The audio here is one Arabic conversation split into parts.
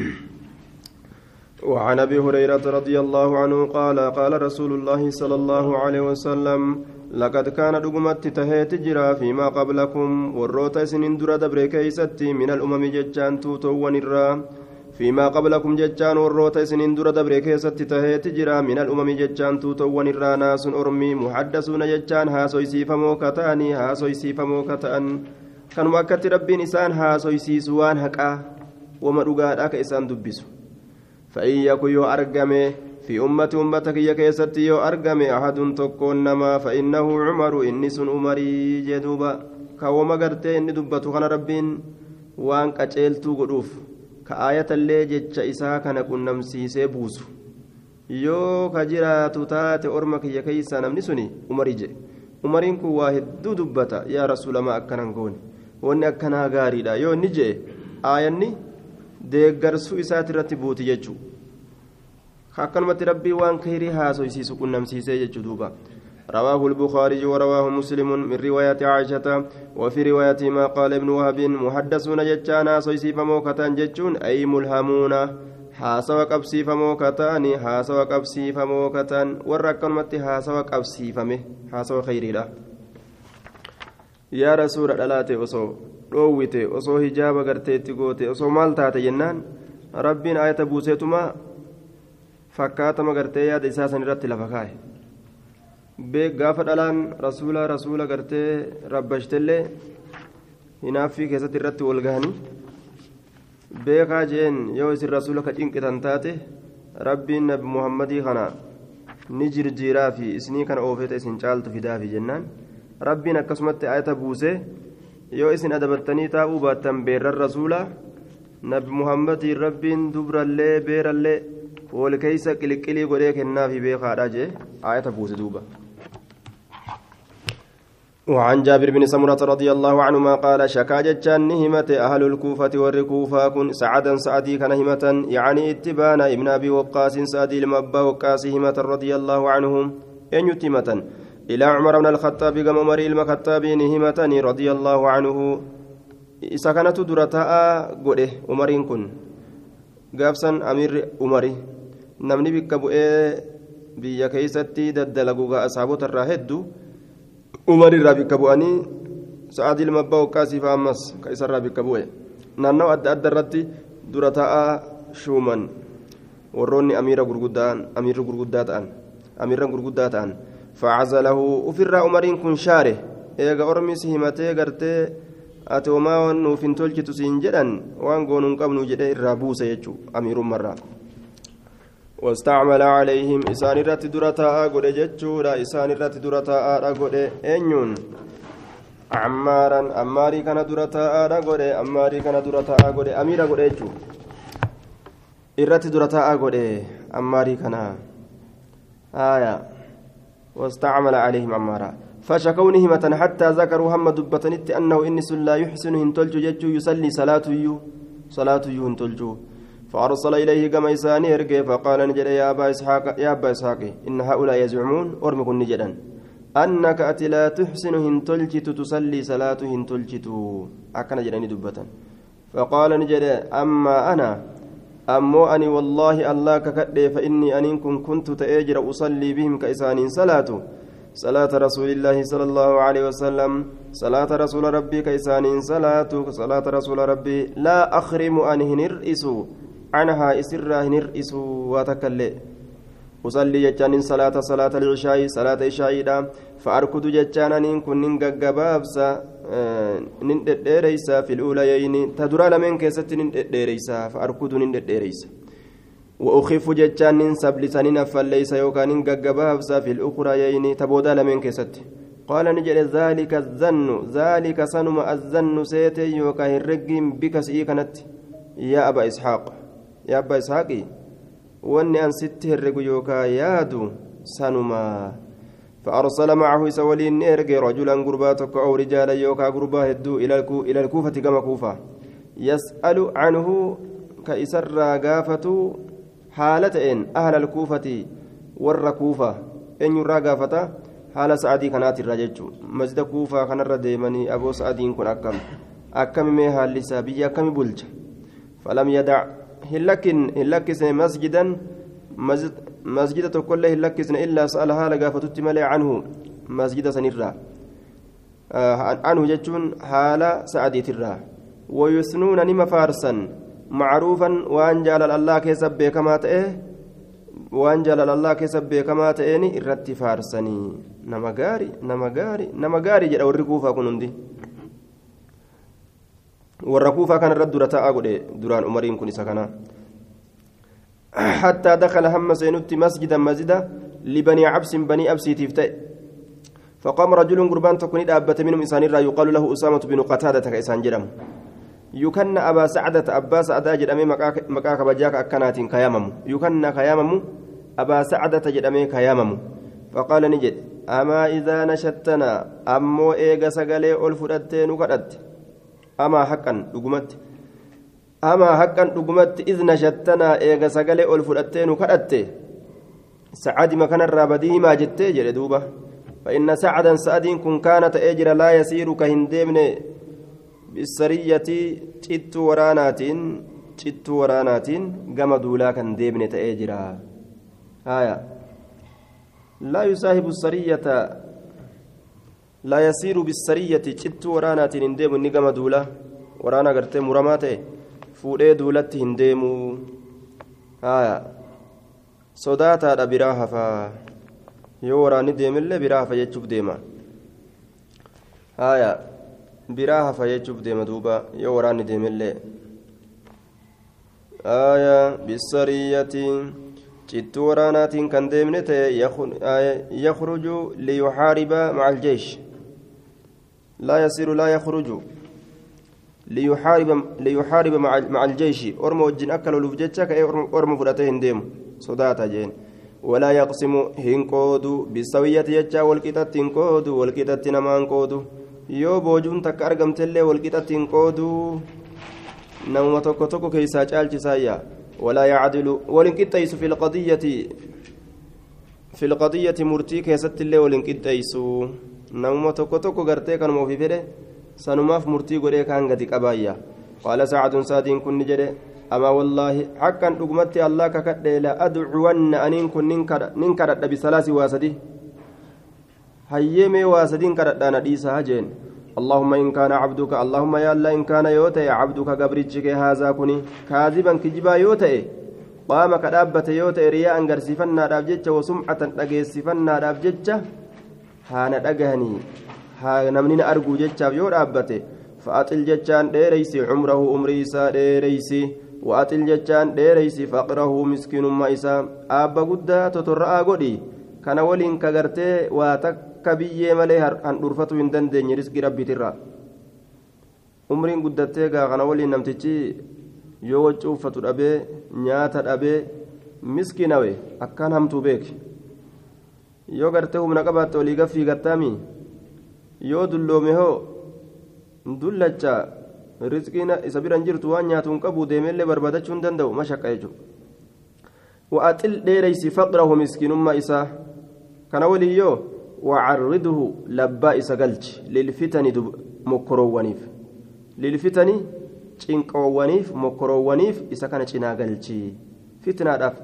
وعن أبي هريرة رضي الله عنه قال قال رسول الله صلى الله عليه وسلم لقد كان دغمت تهيت جرا فيما قبلكم وروتا سنين درا دبر كيستي من الأمم ججان توتو ونرا فيما قبلكم ججان وروتا سنين درا دبر كيستي تهيت جرا من الأمم ججان توتو ونرا ناس أرمي محدثون ججان هاسوي سيفمو كتأني هاسوي سيفمو كتأن كانوا اكت ربين إسان هاسوي سيسوان حقا وما دغا اسان دبسو فإن يكن يو أرقمه في أمة أمتك يكيست يو أرقمه أحد تكون نما فإنه عمر سن عمري جدوبا كوما قرتي إني دبتو خنا ربين وان قچيلتو قدوف كآية اللي جتش إساء كان كن yoo ka jiraatu taate orma kiyya keeysaa namni suni umarii jedhe umariin kun waa hedduu dubbata yaa rasuulamaa akkanan goone. Wanni akkanaa gaariidha. Yoo inni jedhe aayanni deeggarsuu isaati irratti buuti jechuu akkanumatti rabbii waan kayrii haasoysiisu qunnamsiisee jechuu duuba رواه البخاري ورواه مسلم من رواية عائشة وفي رواية ما قال ابن وهب محدثون جتانا سيسيف موكتان جتون أي ملهمون haasawa qabsiifamoo kataani haasawa qabsiifamoo kataan warra akkanumatti haasawa qabsiifame haasawa khayriidha yaa rasuula dhalaate osoo dhoowwite osoo hijaaba garteetti goote osoo maal taate jennaan rabbiin ayata buuseetuma fakkaatama gartee yaada isaa san irratti lafa kaa'e beek gaafa dhalaan rasuula rasuula gartee rabbashtellee hinaaffii keessatti irratti wal gahanii beekaa jeen yoo isin rasuula ka cinqitan taate rabbiin nabi muhammadii kana ni jirjiiraa fi isinii kana oofeeta isin caaltu fidaafi jennaan rabbiin akkasumatti ayata buusee yoo isin adabattanii taa'uu baattan beerran rasuulaa nabi muhammadii rabbiin dubrallee beerallee wal keeysa qiliqqilii godhee kennaafi beekaadha jee ayata buuse duuba وعن جابر بن سمرة رضي الله عنهما قال شكا جتان نهمة أهل الكوفة والركوفة كن سعدا سعدي كان همة يعني اتبان ابن أبي وقاس سعدي المبا وقاس همة رضي الله عنهم أن يتمة إلى عمر بن الخطاب كما عمر المخطاب نهمة رضي الله عنه كانت درتاء قده عمرين كن قابسا أمير عمري نمني بك بيا كيستي ددلقوا أصحابه الراهدو umar irraa bikka bu'anii sa'aadii ilma abbaa waqaasii fa'a ammas ka isarraa bikka bu'e naannawa adda adda irratti dura taa'aa shuuman warroonni amiira gurguddaan amiirri gurguddaa ta'an amiirra kun shaare eega ormis himatee gartee ati homaa nuuf hin tolchitu siin jedhan waan goonuun qabnu jedhee irraa buuse jechuu amiirummarraa واستعمل عليهم إسان الرت درتا قد جتشورا إسان الرت درتا قد أنيون عمارا أماري كان درتا قد أماري كان درتا قد أميرا قد أجو الرت درتا قد أماري كان آية واستعمل عليهم عمارا فشكوا نهمة حتى ذكروا هم دبتنت أنه إنس لا يحسن هنتلج جتشو يصلي صلاته صلاته هنتلجو فأرسل إليه كما إساني فقال نجد يا أبا إسحاق يا أبا إسحاق إن هؤلاء يزعمون أرمكن نجدا أنك أتي لا تحسن هنتلجت تصلي صلاة هنتلجت أكن جدني دبة فقال نجد أما أنا؟ أمو أني والله الله ككدي فإني أنكم كنت تأجر أصلي بهم كإسانين صلاة صلاة رسول الله صلى الله عليه وسلم صلاة رسول ربي كإسانين صلاة صلاة رسول ربي لا أخرم أن هنرئسوا عنها إسرا هنرئس وتكلي أصلي جتان صلاة صلاة العشاء صلاة العشاء فأركض جتان أن كن نجبابسا نندريسا في الأوليين تدرى لمن كيست نندريسا فأركض نندريسا وأخف جتان سبلسان فليس يوكان نجبابسا في الأخريين تبودا لمن كيست قال نجد ذلك الظن ذلك سنم الظن سيتي يوكا هرقين بك سيكنت يا أبا إسحاق yaa abbaa ishaaqi wanni an sitti herregu yookaa yaadu sanumaa فأرسل معه سولين إرجع رجلا قرباتك أو رجالا يوكا قربا هدو إلى الكوفة كما كوفة يسأل عنه كإسر قافة حالة إن أهل الكوفة ور كوفة إن يرى قافة حال سعدي كانت الرجج مجد كوفة كان الرديمني أبو سعدين كن أكم أكم ميها لسابية كم بلج فلم يدع هلكسن مسجدا مسجد تقول هلكسن إلا سألها لقافتت ملي عنه مسجد سنرا عنه جتون حال سعدي ترا ويثنون نما فارسا معروفا وان جلال الله كسب كما تئه waan jaalalallaa keessa beekamaa ta'een irratti faarsanii. Nama gaari nama gaari nama gaarii jedha warri kuufaa kun hundi. Warra kuufaa kana irratti dura taa'aa godhe duraan umariin kun isa kana. حتى دخل هم سينوتي مسجدا مسجدا لبني عبس بني أبسي تفتئ فقام رجل قربان تكوني دابة منهم إنسان يقال له أسامة بن قتادة كإنسان جرم يكن أبا سعدة أبا سعدة جرمي مكاك بجاك أكنات كيامم يكن كيامم أبا سعدة جرمي كيامم فقال نجد أما إذا نشتنا أمو إيغا سقالي ألفرتين وقدت أما حقا لقمت. أما حقا لقمت إذ نشتنا إيغا سقالي ألفرتين وقدت سعد مكان الرابدي ما جتي جردوبة فإن سعدا سعد كن كانت أجر لا يسير كهندمن. بالسرية تت ورانات تت ورانات قام دولا كان ديبن تأجرا. آية. لا يصاحب السرية لا يسير بالسرية تت ورانات هندم نقام دولا ورانا قرتي مرمات فودي دولت هندمو آية sodaataadha biraa hafaa yoo waraanni deemillee biraa hafa jechuuf deema haya biraa hafa jechuuf deema duuba yoo waraanni deemillee haya bisariyyati cittuu waraanaatiin kan deemne ta'e yakhruju liyuxaariba maca aljeesh laa yakhruju liyuxaariba liyuxaariba maca aljeeshi orma wajjin akka loluuf jecha ka'ee orma fudhatee hin deemu sodaata jeen ولا يقسم هنقود بالسوية يجا والقطة هنقود والقطة نمان قود yoo boojuun takka argamtellee walqixatti hin qoodu namuma tokko tokko keessaa caalchisaayya walaa yacdilu walin qixxeeysu fi lqadiyyati fi lqadiyyati murtii keessattillee walin qixxeeysu namuma tokko tokko gartee kanuma ofii fedhe sanumaaf murtii godhee kaan gadi qabaayya. Qaala sacadun saadiin kunni jedhe أما والله حقا أقمت الله ككد لا أدعون أن كن ننكرت بثلاث واسدي هيمي واسدين كرت أنا ديسا جين اللهم إن كان عبدك اللهم يا الله إن كان يوتي عبدك قبرتك هذا كني كاذبا كجبا يوتي قام كدابة يوتي رياء قرسفنا دابجتش وسمعة أجيسفنا دابجتش haana dhagahanii namni na arguu jechaaf yoo dhaabbate fa'axil jechaan dheereysi cumrahu umrii isaa dheereysi wa'axil jechaan dheereysi faqrahu miskiinummaa isaa aabba guddaa totorra'aa godhi kana waliin kagartee waa takka biyyee malee handhurfatu hin dandeenye riskii rabbiitirra umriin guddattee gaa kana waliin namtichi yoo waccii dhabee nyaata dhabee miskiinawe akkaan hamtuu beeki. Yoo gartee humna qabaatte olii gaffii gattaami yoo dulloome hoo? Dullacha rizqiin isa biran jirtu waan nyaatu hin qabu deemeellee barbaadachuu hin danda'u mashaqqa jechuudha. Wa'axil dheereysi faqrahu miskiinummaa isaa. Kana walii yoo? Wacarriduhu labbaa isa galchi lilfitani mokkoroowwaniif lilfitani cinqoowwaniif mokkoroowwaniif isa kana cinaa galchi. Fitnaadhaaf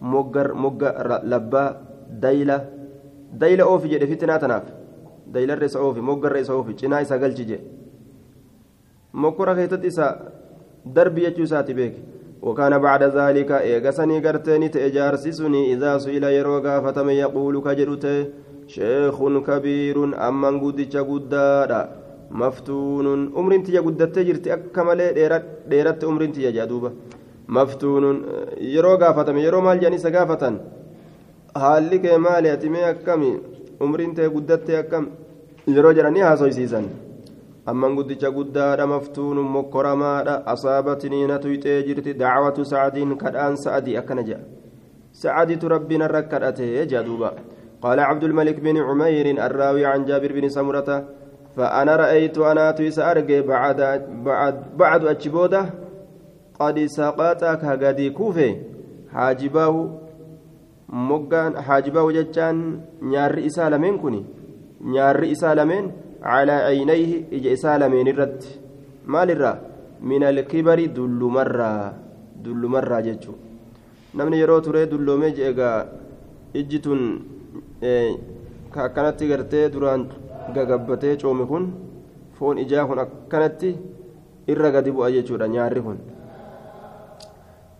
mogga labbaa dayla dayla oofi jedhe fitnaa tanaaf daylarra isa oofi moggarra isa oofi cinaa isa galchi jedhe mokkora keessatti isa darbi jechuu isaati beeke. وكان بعد ذلك إيغسني قرتني تأجارسسني إذا سئل يرو قافتم يقول كجرت شيخ كبير أما قدتش قدادا مفتون أمر تيا قدت جرت أكمل ديرت أمر تيا جادوبة مفتون يرو قافتم يرو مال جاني haalli kee maali ati mee akkami umriin tee guddatte akkam yeroo jedhanii haasoysiisan amman guddicha guddaadha maftuunun mokkoramaadha asaabatiniina tuyxee jirti dacwatu sacdiin kadhaan sa'adii akkana jedha irra kadhate jedha duuba قال عبد الملك بن عمير الراوي عن جابر بن سمرة فأنا رأيت أنا تيس أرجع بعد بعد بعد أجبوده قد سقطك هجدي كوفي حاجبه moggaan haajibaa jechaan nyaarri isaa lameen kun nyaarri isaa lameen calaa caynayhi ija isaa lameen irratti. Maalirraa min alkibari dullumarraa dullumarraa jechuu. Namni yeroo turee dulloomee jeegaa ijji tun ka akkanatti gartee duraan gagabbatee coome kun foon ijaa kun akkanatti irra gadi bu'a jechuudha nyaarri kun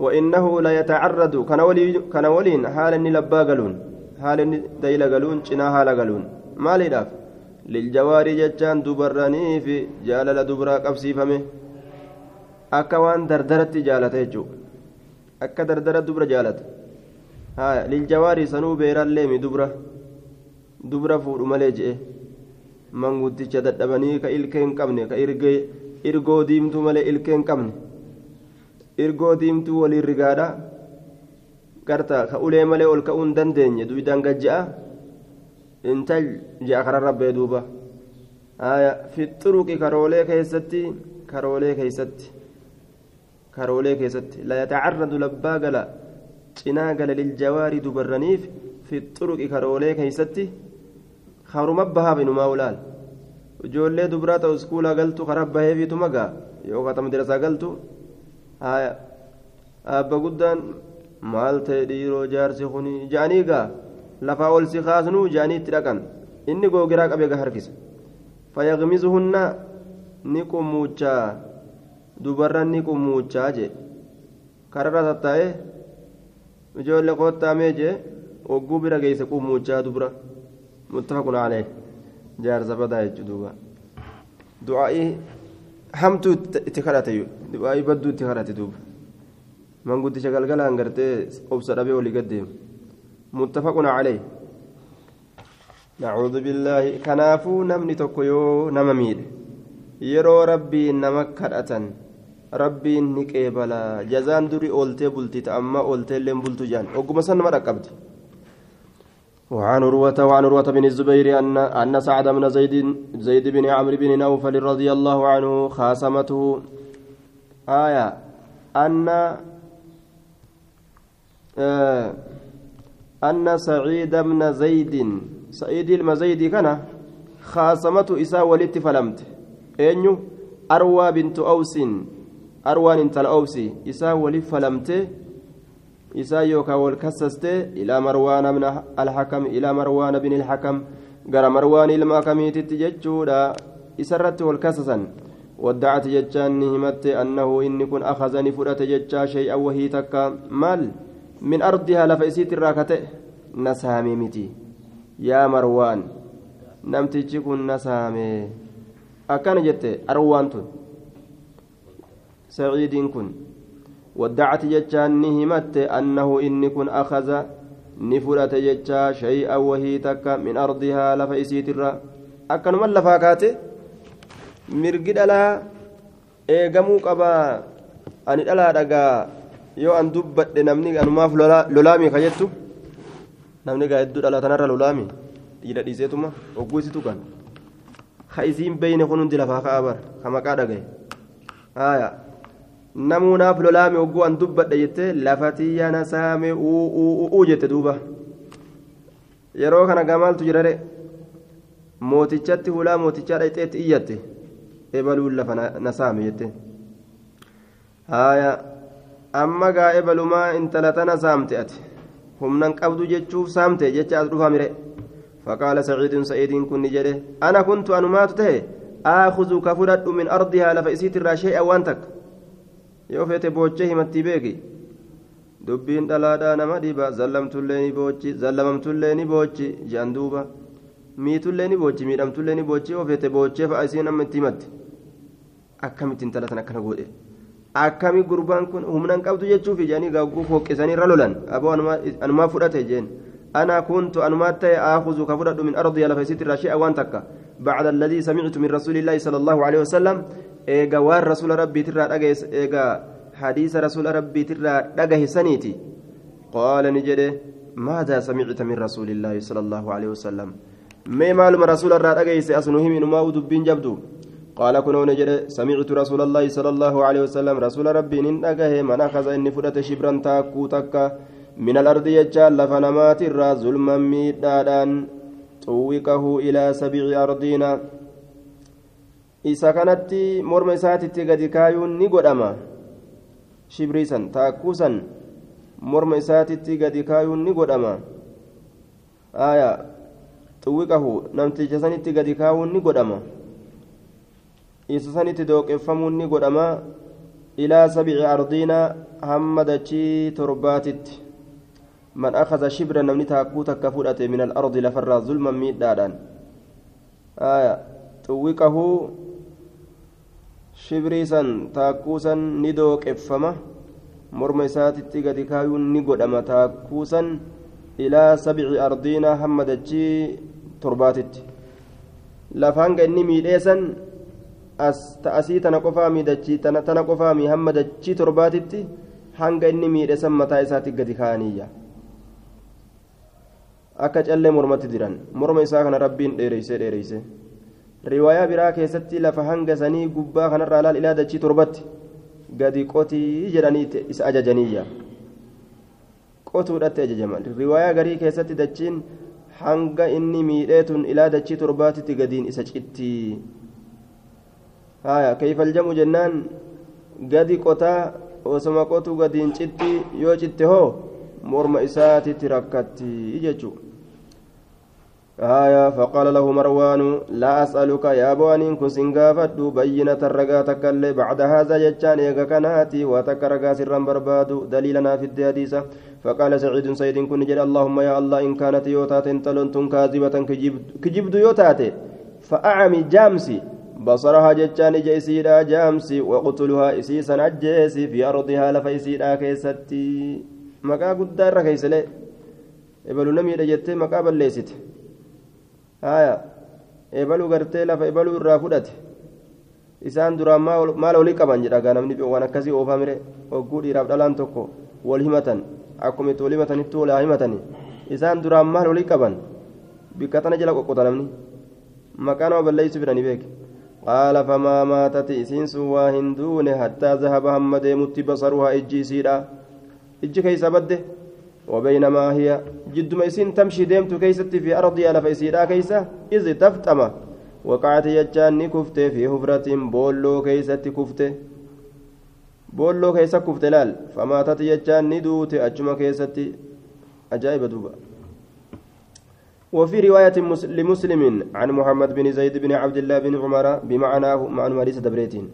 وإنه لا يتعرض كان ولي كان ولين حال إني لبا قالون حال إني ديلا قالون شنا حال قالون ما لي داف للجواري جتان دبراني في جالل دبرا قبسي فمه akka waan dardaratti jaalate jechuudha akka dardara dubra jaalate haya liljawaarii sanuu beeralleemi dubra dubra fuudhu malee je'e manguddicha dadhabanii ka ilkee hin qabne ka irgoo diimtuu malee ilkee hin qabne irgoo diimtuu waliin rigaadha garta ka ulee malee ol ka'uu hin dandeenye duwidaan gajja'a intal je'a kararra bee duuba fixuruqi karoolee keessatti karoolee keessatti karoolee keessatti la yatacarradu labbaa gala cinaa gala liljawaari dubarraniif fi xuruqi karoolee keessatti haruma bahaaf inumaa ulaal ijoollee dubraa ta'u iskuulaa galtu karaa baheefiitu magaa yookaan tamma dirasaa galtu abba guddaan maal ta'e dhiiroo jaarsi kuni ja'anii gaa lafaa ol si kaasnuu ja'anii itti dhaqan inni googiraa qabee ga harkisa fayyaqmisuhunna ni qummuuchaa dubarran ni qummuuchaa jee kararra tattaa'ee ijoollee koottaamee jee ogguu bira geesse qummuuchaa dubra muttafaqun calee jaarsa badaa jechuu duuba du'aa'ii hamtuu itti kadhate du'aa'ii badduu itti kadhate duuba manguddicha galgalaan gartee obsa dhabee olii gaddeemu muttafaqun calee nacuudhu billaahi kanaafuu namni tokko yoo nama miidhe yeroo rabbiin nama kadhatan rabbiin ni qeebala jazaan duri ooltee bulti amma ooltee illee bultu jaan ogguma san nama dhaqqabdi وعن عروة وعن عروة بن الزبير أن أن سعد بن زيد زيد بن عمرو بن نوفل رضي الله عنه خاصمته. آية. أن آه أن سعيد بن زيد سعيد المزيد كان خاصمته إساء ولدت فلمت. أنيو؟ أروى بنت أوس. أروان انتل أوسي إساء ولد فلمت. إساء يوكا والكسست إلى مروان من الحكم إلى مروان بن الحكم قال مروان الماكميت تججودا إسرت والكسسا ودعت ججان همت أنه إن كن أخذني فرأت ججا شيئا وهي تكا مال من أرضها لفئسيت الراكته نسامي متي يا مروان نمتجي كن نسامي أكان جت أروان سعيد كن ودعت جتان نهمت أنه إن كن أخذ نفرت جتا شيئا وهي تكا من أرضها لفئسيت الرا أكن من لفاكاته eegamuu qabaa ani dhalaa dhagaa yoo an dubbadhe namni anumaaf lolaami ka jettu namni gaa hedduu dhala tanarra lolaami dhiira dhiiseetuma ogguu isitu kan ka isiin beeyne kun hundi lafaa ka'a bar ka maqaa dhagaye haya namuunaaf lolaami ogguu an dubbadhe jette lafatiyya na saame uu jette duuba yeroo kana gamaaltu jirare mootichatti hulaa mootichaa dhayxeetti iyyatte ebaluun lafa na saame jette haya amma gaa ebalumaa intala tana saamte ati humnan qabdu jechuuf saamte jecha as dhufa mire فقال سعيد سعيد كن جده أنا كنت أنمات ته آخذ كفرد من أرضها لفئسيت الراشيء وانتك يوفيت بوجه متي بيكي dubbiin dhalaadhaa nama dhiba zallamtullee ni boochi zallamamtullee ni boochi jean duuba miitullee ni boochi miidhamtullee ni boochi ofeete boochee fa'a isiin amma itti himatte akkamitti intala tan akkana godhe akkami gurbaan kun humna hin qabdu jechuuf jedhanii gagguu fooqqisanii irra lolan aboo anumaa fudhate jeen أنا كنت أنمات آخذ كفرد من أرضي على فيسيت الرشيء وان تكا بعد الذي سمعت من رسول الله صلى الله عليه وسلم رسول ربي ترى أجيس إيجا حديث رسول ربي ترى أجيه سنيتي قال نجده ماذا سمعت من رسول الله صلى الله عليه وسلم ما معلوم رسول الله أجيس أصنه من ما ودبين جبدو قال كنون نجد سمعت رسول الله صلى الله عليه وسلم رسول ربي أجاه من أخذ إن فرت شبرا تاكو من الأرض يجعل لفنمات الرا ظلما ميدادان طوقه إلى سبع أرضين إذا كانت مرمى ساتي قد كايون نقدما shibriisan taakkuusan morma isaatitti gadi kaayuun ni godhama aayaa xuwwiqahu namticha sanitti gadi kaayuun ni godhama isa sanitti dooqeffamuun ni godhama ilaa sabici ardiina hamma dachii torbaatitti man akaza shibra namni taakkuu takka fudhate min alardi lafarraa zulman miidhaadhaan aayaa xuwwiqahu shibrii san taakkuu san ni dooqeffama morma isaatitti gadi kaayuun ni godhama taakkuu san ilaa sabci ardiina hamma dachii torbaatitti lafa hanga inni miidheessan asii tana qofaami dachii tana qofaami hamma dachii torbaatitti hanga inni miidheessan mataa isaatti gadi kaa'aniyya akka callee mormatti diran morma isaa kana rabbiin dheereyse dheereyse riwaayaa biraa keessatti lafa hanga sanii gubbaa kanarraa laal ilaa dachii torbatti gadi qotii jedhanii isa ajajaniyya qotuudhatti ajajaman riwaayaa garii keessatti dachiin hanga inni miidheetun ilaa dachii torbaatitti gadiin isa citti haya kayfaljamu jennaan gadi qotaa osoma qotu gadiin citti yoo citte hoo morma isaatitti rakkatti jechuu آية فقال له مروان لا أسألك يا بوانين كن فدو بينة الرقاتك اللي بعد هذا جتان إيقا كناتي وتكرقا سرا برباد دليلنا في الحديث فقال سعيد سيد كن جل اللهم يا الله إن كانت يوتات تلنتم كاذبة كجبد يوتات. فأعمي جامسي بصرها جتان جيسيدا جامسي وقتلها إسيسا أجيسي في أرضها لفيسيدا كيستي. مكا قدار كيسلي إبلو نمي جتي مكا بليست haya ebaluu gartee lafa ebaluu irraa fudhate isaan duraan maal olii qaban jedha namni waan akkasii oofaa mire hogguu dhiiraaf dhalaan tokko wal himatan akkuma itti wal himatanitti walaa himatani isaan duraan maal olii qaban bikka tana jala qoqqota namni maqaa nama balleessu fidanii beeke qaala famaa maatati isiin sun waa hin duune hattaa zahaba hamma deemutti basaruhaa ijji isiidha ijji keeysa badde وبينما هي جد ميسين تمشي ديمت كيستي في أرضي ألف إسيرا كيسة إذ تفتم وقعت يجان كفت في هفرة بولو كيستي كفت بولو كيسة كفت لال. فماتت يجان ندوت أجمع كيستي. أجائب دوبا. وفي رواية لمسلم عن محمد بن زيد بن عبد الله بن عمر بمعناه معنى مريس دبريتين.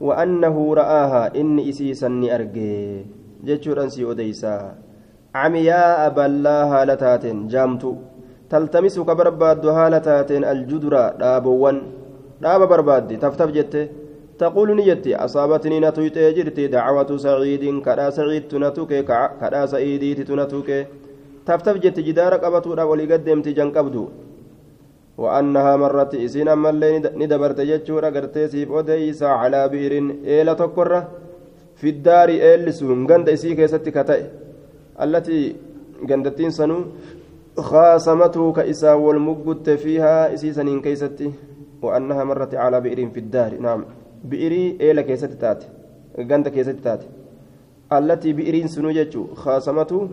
وأنه رآها إن إسيسا أرجي جتشورا سي أديسا عمياء بلا هالتات جامتو. تلتمس كبرباد هالتات الجدرة دابوان. داب برباد تفتف جت تقول نيتي أصابتني نتويت جرتي دعوة سعيد كدا سعيد تنتوك كدا سعيدي تنتوك تفتف جت جدار قبطو ولي قدمت جنقبدو وأنها مرت إسين أما اللي ندبرت جتشورا قرتي سيف أديس على بئر إيلة تكرة في الدار إيلسون قند إسي كيستي التي قندتين سنو خاصمته كإسا والمقت فيها إسيسنين كيستي وأنها مرت على بئر في الدار. نعم. بئري إيلا كيستي تات قند كيستي تات. التي بئرين سنو جتشو خاصمته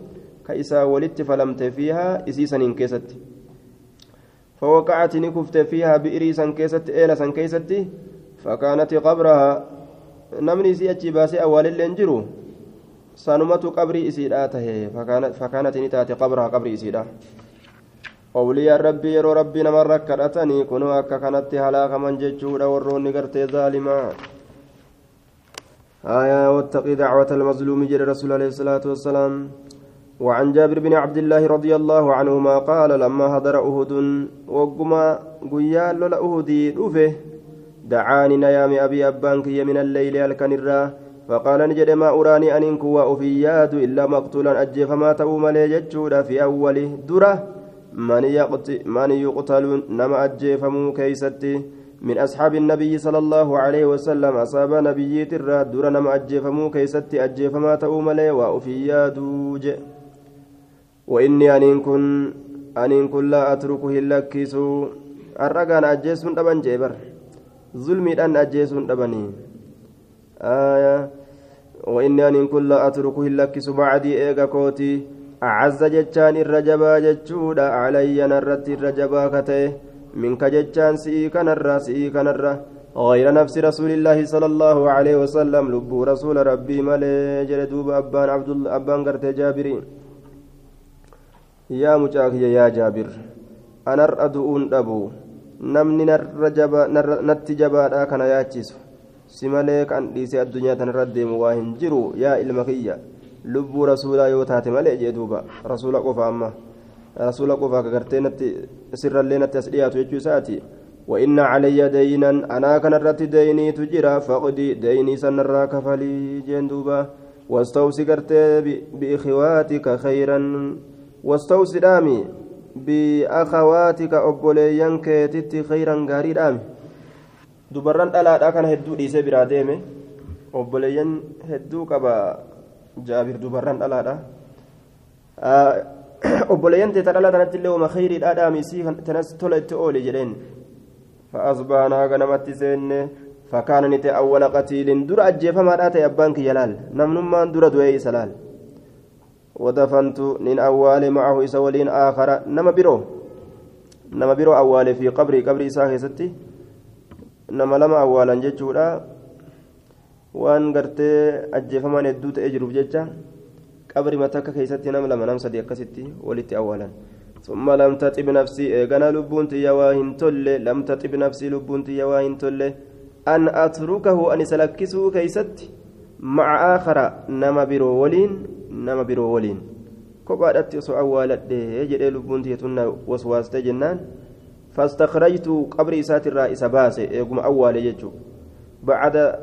كإسا ولدت فلمت فيها إسيسنين كيستي. فوقعت نكفت فيها بئري سن كيستي إيلا سن كيستي فكانت قبرها. نمني سيأتي باسي أول اللي انجرو qabrii isiidhaa tahe fakkaanati ni taate qabraa qabrii isiidha awliyaan rabbii yeroo rabbii namarra kadhatanii kunoo akka kanatti halaakaman jechuudha warroonni gartee zaalimaa آية واتقي دعوة المظلوم جل رسول عليه الصلاة والسلام وعن جابر بن عبد الله رضي الله عنهما قال لما هدر أهد وقما قيال لولا أهدي دعاني نيام أبي أبانك من الليل الكنرة فقال نجد ما أراني أن كوا أفياد إلا مقتولا أجي فما تأو ملي جتشودا في أول درة. من يقتل من يقتل نما أجي فمو كيستي. من أصحاب النبي صلى الله عليه وسلم أصاب نبي ترى درة نما أجي فمو كيستي أجي فما تأو ملي وأفياد وإني أن كن أن كن لا أتركه لكيسو الرقان أجيسون أبن جيبر. ظلمي أن أجيسون أبني آية وإني أن كل أتركه لكس بعدي إيغا كوتي. أعز جتان الرجبا جتشودا علي نرت الرجبا كته. منك جتان سئي كنرى سئي كنرى غير نفس رسول الله صلى الله عليه وسلم. لب رسول ربي ملي جلدوب أبان عبد الله أبان قرت جابري. يا مجاك يا جابر أنا أدعون أبو. namni natti jabaadha kana yaachisu si malee kan dhiisee addunyaa tanarra deemu waa hin jiru yaa ilma kiyya lubbuu rasuulaa yoo taate malee jee duuba rasuula qofa amma rasuula qofa kagartee natti sirrallee natti as dhiyaatu jechuu isaati وإن علي دينا أنا كان رت ديني تجرى فقدي ديني سنرى كفلي جندوبا واستوصي قرت بإخواتك خيرا واستوصي دامي بأخواتك أبوليان كيتت خيرا غاري دامي دبران ألا كان هدو ديسي برا ديمي أبوليان هدو كبا جابر دبران ألا obboleeyyan teetan dhala tanatti illee uma khayriidhaa dhaamisii tanas tola itti oole jedheen. فأصبحنا غنمت سن فكان نت أول قتيل در أجيفما دات أبان كيلال نمنما در دوي سلال ودفنت نين أول معه إسولين آخر نما برو نما برو أول في قبري قبري إساخي ستي نما لما أولا جتشورا waan gartee ajjeefamaan hedduu ta'ee jiruuf jecha qabri matakka keessatti nama lama nam sadii akkasitti walitti awwaalan. ثم لم تطب نفسي إيغانا لبونتي يواهن تولي لم تطب نفسي لبونتي يواهن تولي أن أتركه أن سلكسه كيست مع آخر نما برو ولين نما برو ولين كوبادت سو أولت يجري لبونتي تنا وسواست جنان فاستخرجت قبر إسات الرئيس باسي إيغم أول يجو بعد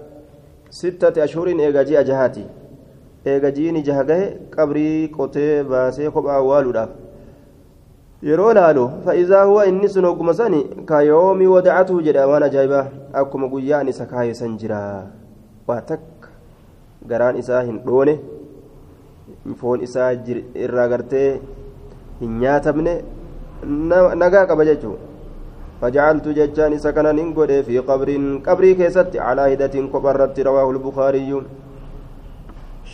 ستة أشهر إيغا جي أجهاتي إيغا جيني جهغه قبري قوتي باسي كوبا أولو yeroo laalu fa'iizaa huwa inni sun ogguma sani kayoomi wadacatu jedha waan ajaa'ibaa akkuma guyyaan isa kaayesan jira waa takka garaan isaa hin dhoone foon isaa irraa gartee hin nyaatamne nagaa qaba jechuu فجعلت ججان سكنا ننقل في قبر. قبري كيست على هدة كبرت رواه البخاري.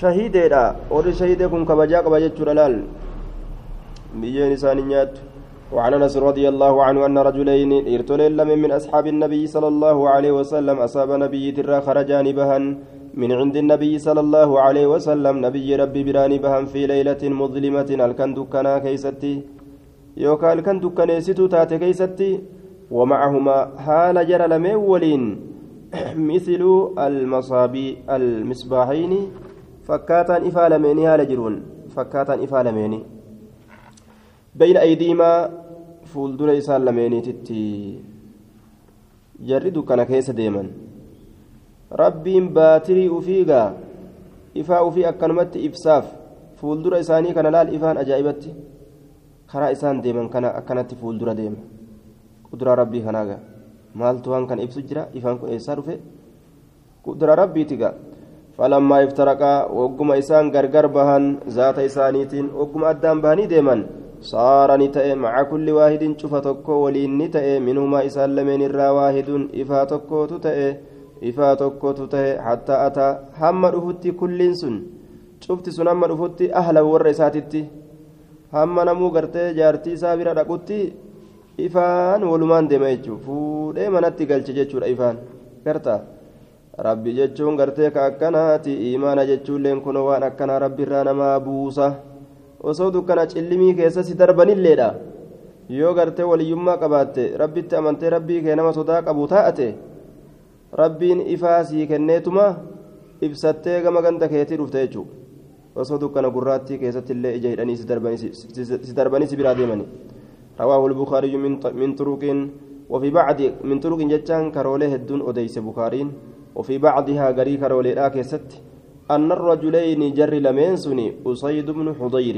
شهيدا ور شهيدكم كبجا كبجت رلال بيين إسان نيات. وعن أنس رضي الله عنه أن رجلين ارتلين لم من أصحاب النبي صلى الله عليه وسلم. أصاب نبي ترى خرجان بهن. من عند النبي صلى الله عليه وسلم. نبي ربي براني بهن في ليلة مظلمة. الكندكنا كيستي. يوكا الكندكنا ستو تات كيستي. ومعهما حال جرى لمن ولين مثل المصابي المصباحين فكاتا هال جرون فكاتا إفالمين بين أيديهما فولدر إسان لمينيتي jarri dukkana keessa deeman rabbiin baatirii ufiigaa ifaa ufii akkanumatti ibsaaf fuuldura isaanii kana laal ifaan ajaa'ibatti karaa isaan deeman kana akkanatti fuuldura deema kuduraa rabbii kanaaga maaltu waan kana ibsu jira ifaan kun eessaa dhufe kuduraa rabbiitiga falammaa iftaraqaa wagguma isaan gargar bahan zaata isaaniitiin wagguma addaan bahanii deeman صار نتأ مع كل واحد شوف تكو ولين نتأ منهما إسال لمن الرا واحد إفا تكو تتأ إفا تكو تتأ حتى أتى هم رفت كل سن شفت سن هم رفت أهل ورساتتي هم نمو قرتي جارتي سابرة رقوتي ifaan walumaan deema jechuun fuudhee manatti galche jechuudha ifaan. Garta rabbi jechuun gartee ka akkanaati imaana jechuulleen kun waan akkanaa rabbiirraa namaa buusa. osoo dukkana cillimii keessa si darbanilleedha. Yoo gartee waliyyummaa qabaatte rabbitti amantee rabbii kee nama sodaa qabu taa'ate rabbiin ifaa sii kenneetuma ibsattee gama ganda keetii dhufte jechuudha. Osoo dukkana gurraattii keessatti illee ija hidhanii si darbanii si biraa deemanii رواه البخاري من طرق وفي بعض من طرق جتان كرولي هدون أديس بخارين وفي بعضها غري كرولي آكست أن الرجلين جر لمن سني أسيد بن حضير.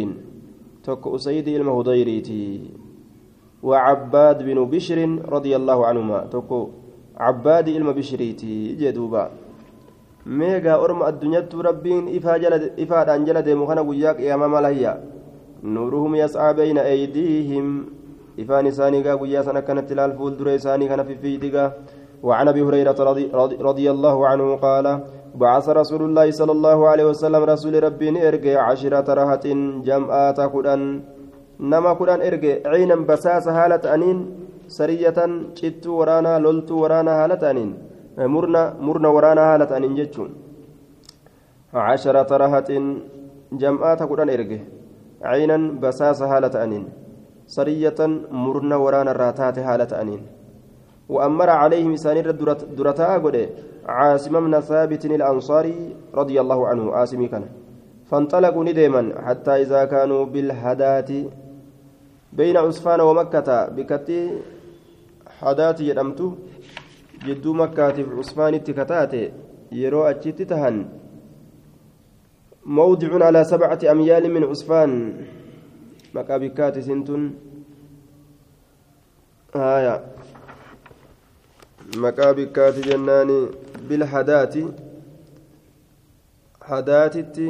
تك أسيد إلما حضيريتي وعباد بن بشر رضي الله عنهما. تك عباد إلما بشريتي جدوبا. ميغا أرم الدنيا ربين. إفا جلد إفا أنجل ديمخنا وياك يا ماما لهيا. نورهم يسعى إساني قويا سنة كانت تلال فول دري إساني كان في فيدقا وعن أبي هريرة رضي, رضي الله عنه قال بعث رسول الله صلى الله عليه وسلم رسول ربي إرجع عشرة رهة جمعات كدن نما كدن إرجع عينا بساس هالة أنين سرية شت ورانا لولت ورانا هالة أنين murna murna waraanaa haala ta'aniin jechuun. Casharata rahaxin jam'aata kudhan erge caynan basaasa haala ta'aniin. Sariyatan murna waraana irraa haala ta'aniin. وأمر عليهم سانير درتا قد عاصم بن ثابت الأنصاري رضي الله عنه عاصمي كان فانطلقوا ندما حتى إذا كانوا بالهداة بين عسفان ومكة بكتي حدات يدمت جدو مكة في عسفان التكتات يرو أجت تهن موضع على سبعة أميال من عسفان مكة بكات سنتن آية maqaa bikkaati jennaani bilhadaati hadaatitti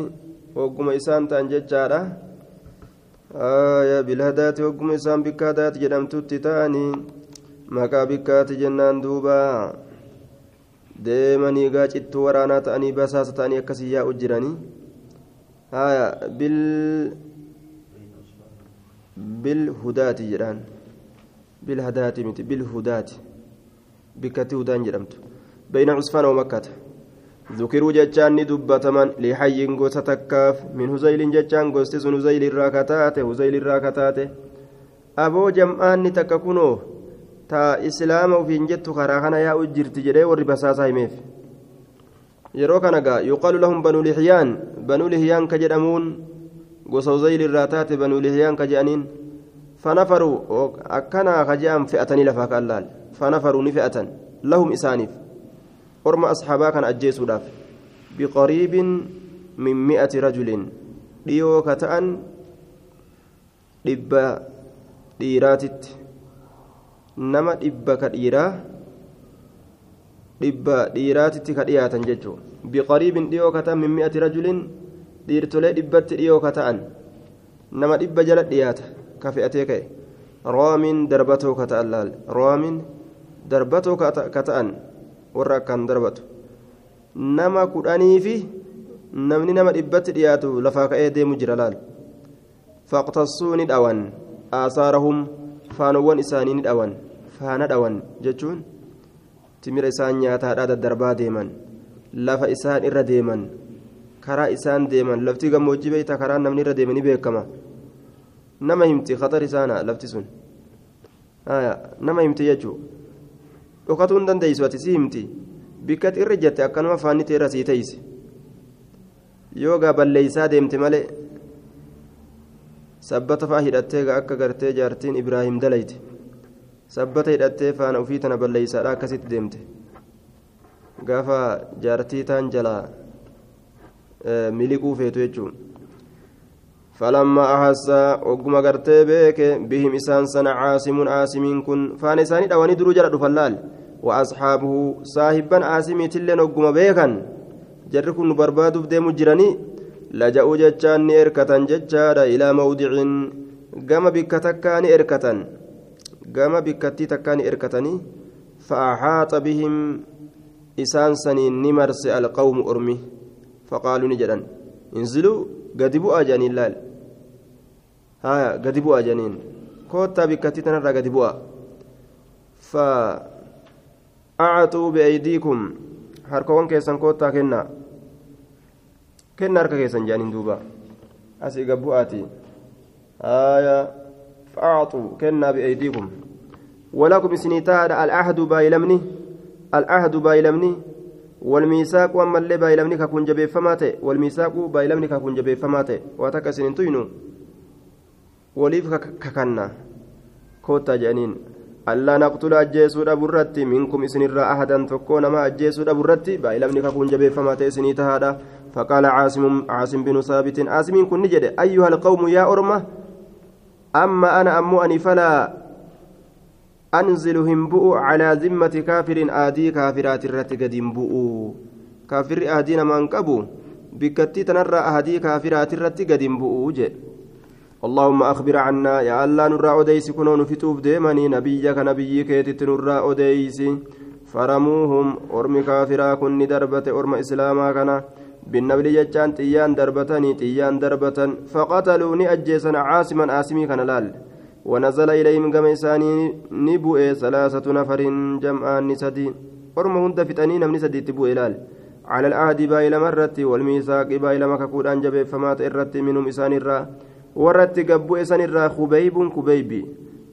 hogguma isaan ta'an jechaadha bilhadaati hogguma isaan bikka hadaati jedhamtutti ta'anii maqaa bikkaati jennaan duuba deemanii gaa waraanaa ta'anii basaasa ta'anii akkasii yaa'u jiranii bil bilhudaati jedhaan bilhadaati miti bilhudaati بكتي ودان جرمت بين عصفان ومكة. ذكروا جتان دبتمن لحي غوسة تكاف. من هزيل جتان غوستي سن هزيل الراكتات. هزيل الراكتات. أبو جمعان تككنو تا إسلام وفين جت خراخنا يا أجرت جري والربساسا يميف. yeroo kana gaa yuqaalu lahum banuu lihyaan banuu lihyaan gosa uzayli irraa taate banuu lihyaan ka jedhaniin fanafaruu akkanaa ka jedhan fe'atanii lafaa ka allaal فنفروا نفئة لهم إسانيف أرم أصحابا كان أجيسوا داف بقريب من مئة رجل ديو كتأن dhibba dhiiraatitti nama dhibba ka dhiiraa dhibba dhiiraatitti ka dhiyaatan jechuudha biqariibin dhiyoo ka ta'an min mi'ati rajulin dhiirtolee dhibbatti dhiyoo ka ta'an nama dhibba jala dhiyaata ka fe'atee ka'e roomin darbatoo ka ta'an laal roomin darbatoo ka ta'an warra akkaan darbatu nama kudhanii fi namni nama dhibbatti dhiyaatu lafaa ka'ee deemu jira laal faqtassuu ni dhawan aasaarahum faanowwan isaanii ni dhawan faana dhawan jechuun timira isaan nyaataadhaa daddarbaa deeman lafa isaan irra deeman karaa isaan deeman lafti gammoojjii beeyta karaa namni irra deemanii beekama nama himti khatar isaana lafti sun nama himti jechuu dhokatuu hin dandeeysu ati si himti bikkatti irra jette akkanuma faannite irra sii teeyse yoo gaa deemte malee sabbata faa hidhattee akka gartee jaartiin ibraahim dalayte sabbata hidhattee faana ufii tana balleeysaadha akkasitti deemte gaafa jaartii taan jalaa miliquu feetu jechuun فلما أحس وقم قرتي بيك بهم إسان سنة عاصم عاصمين كن فان إساني دواني درو جرى فلال وأصحابه صاحبا عاصمي تلين وقم بيكا جركن بربادو بديمو جراني لجأوا جتشان إركة جتشارا إلى موضع قام بك تكاني إركة قام بك تكاني إركتني فأحاط بهم إسان سنين نمرس القوم أرمي فقالوا نجدا انزلوا قد بؤا جانين لال ها قد بؤا جانين كوتا بكتي تنرى قد بؤا فأعطوا بأيديكم harkawwan keessan koottaa kennaa kenna harka keessan jaaniin duuba asii gabbu'aati aya fa'aaxuu kennaa bi'aydiikum walakum isinii tahaadha al'ahdu baayilamni al'ahdu baayilamni والميثاق أما اللي بايلمني ككون جبي فماته والميثاق بايلمني ككون جبي فماته واتك سنين توينو وليف ككنا كوتا جانين. ألا نقتل أجيسود أبرتي منكم إسن الرا أحدا تكون ما أجيسود أبرتي بايلمني ككون جبي فماته سني تهادا. فقال عاصم عاصم بن ثابت عاصم كن نجد. أيها القوم يا أرمة أما أنا أمو أني فلا أنزل همبؤ على ذمة كافر آدي كافرات الرت قد همبؤ. كافر آدينا من قبو بكتي تنرى آدي كافرات الرت قد همبؤ اللهم أخبر عنا يا الله نرى أديس كنون في توب ديمني نبيك نبيك تنرى أديس فرموهم أرم كافرا كن دربة أرم إسلاما كنا. بالنبل جتان تيان دربتني تيان دربة فقتلوني أجيسنا عاصما آسمي كان لال ونزل إليهم كما إساني نبؤ ثلاثة نفر جمعان نسدي. orma hunda fixanii namni sadiitti bu'e ilaale على العهد بايل مرتي والميثاق بايل مككود أنجب فمات إرتي منهم إسان الرا ورتي قبو إسان الرا خبيب كبيبي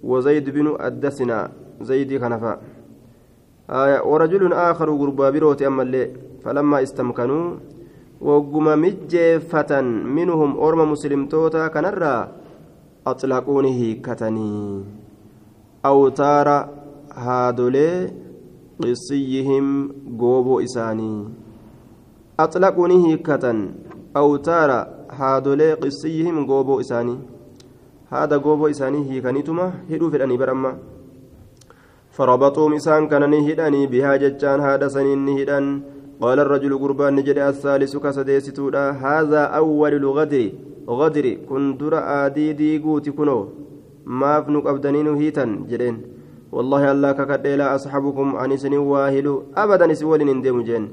وزيد بن الدسنا زيد خنفا آية. ورجل آخر غربا بروت أما اللي فلما استمكنوا وقم مجيفة منهم أرم مسلم توتا كنرا أطلقونه كتني أوتار هادولي قصيهم قوبو إساني أطلقونه كتن أوتار هادولي قصيهم قوبو إساني هذا قوبو إساني هي كنتما هدو في الأني برمّا فربطوا مسان كان نهداني بها ججان هذا سنين نهدان قال الرجل قربان نجد الثالث كسديستودا هذا أول الغدر غدر كن در آدي دي قوتي كنو ما فنك أبدنين هيتا جدين والله الله ككد لا أصحبكم عن سن واهل أبدا سوال ندم جن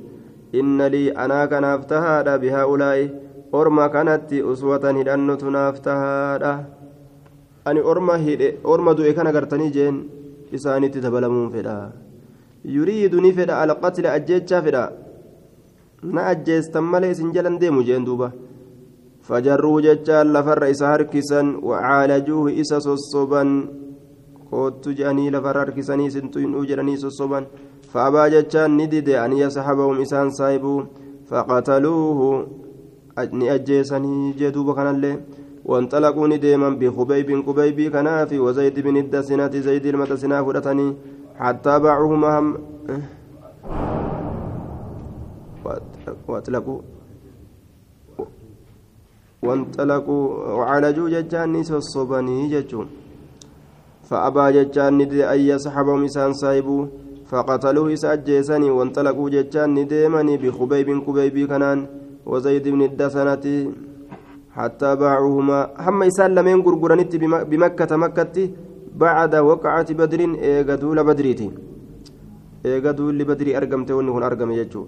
إن لي أنا كان أفتهاد بهؤلاء أرما كانت أسوة هدانة نافتهاد أني أرما هيد أرما دوئي كان قرتني جن isaanitti dabalamuun fedha. Yuriidu ni fedha alqatla ajjeechaa fedha. Na ajjeestan malee isin jalan deemu jeen duuba. Fajarruu jechaan lafarra isa harkisan wacaalajuuhu isa sossoban koottu jedhanii lafarra harkisanii isin tuyinuu jedhanii sossoban فأبى جتان ندد أن يسحبهم إسان سايبو فقتلوه. نأجيسني جدوب كان اللي وانطلقوا نديما بخبيب كبيب كنافي وزيد بن الدسنة زيد المدسنة فرتني حتى باعوهما هم واطلقوا وانطلقوا وعالجوا ججان الصبني ججون. فأبى ججان ندي أن يسحبهم إسان سايبوا فقتلوه إسأجيسني وانطلقوا ججان نديمني بخبيب كبيب كنان وزيد بن الدسنة حتى باعوهما. هم إسان لمن غرغرانيت بمكة مكة بعد وقعة بدر إيغا دول بدريتي إيغا دول بدري أرقمت ونهن أرقم يجو.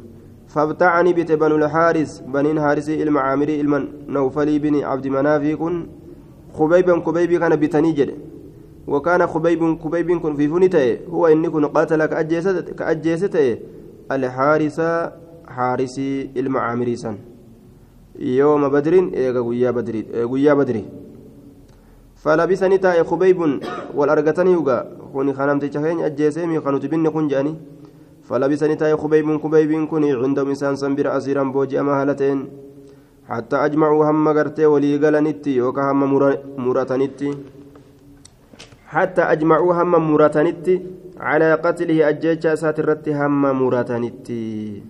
فابتعني بت بنو الحارس بنين حارسي المعامري المن نوفلي بن عبد منافي كن. خبيبا خبيبي كان بتني جد. وكان خبيب خبيب كن في فنته هو إني كن قاتل كأجيسته الحارس حارسي المعامري سن. يوم بدر إيغا غيا بدر غيا بدر. فلبسني تاء خبيب والأرغتني يوغا كوني خنمت تشهين أجيسيمي خنوت بن كن جاني فلبسني تاء خبيب خبيب كوني عندهم إنسان سنبر أسيرا بوجي أمهلتين حتى أجمعوا هم غرتي ولي غلنتي يوكا هم مراتنتي حتى أجمعوا هم مراتنتي على قتله أجيتشا ساترتي هم مراتنتي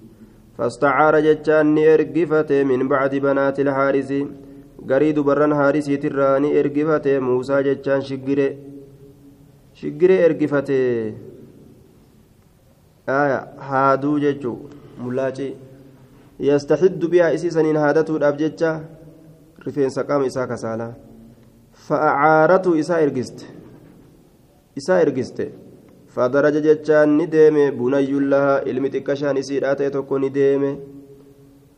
فاستعار جتان إرقفته من بعد بنات الحارس قريد بران حارسي تراني إرقفته موسى جتان شقره شقره إرقفته haaduu jechuu mulaacii yastaxiddu bihaa isii saniin haadatuudhaaf jecha rifeensa qaama isaa kasaalaa fa'acaaratu isaa ergiste isaa ergiste fadaraja jechaan ni deeme bunayyuun lahaa ilmi xiqqashaan isiidhaa ta'e tokko ni deeme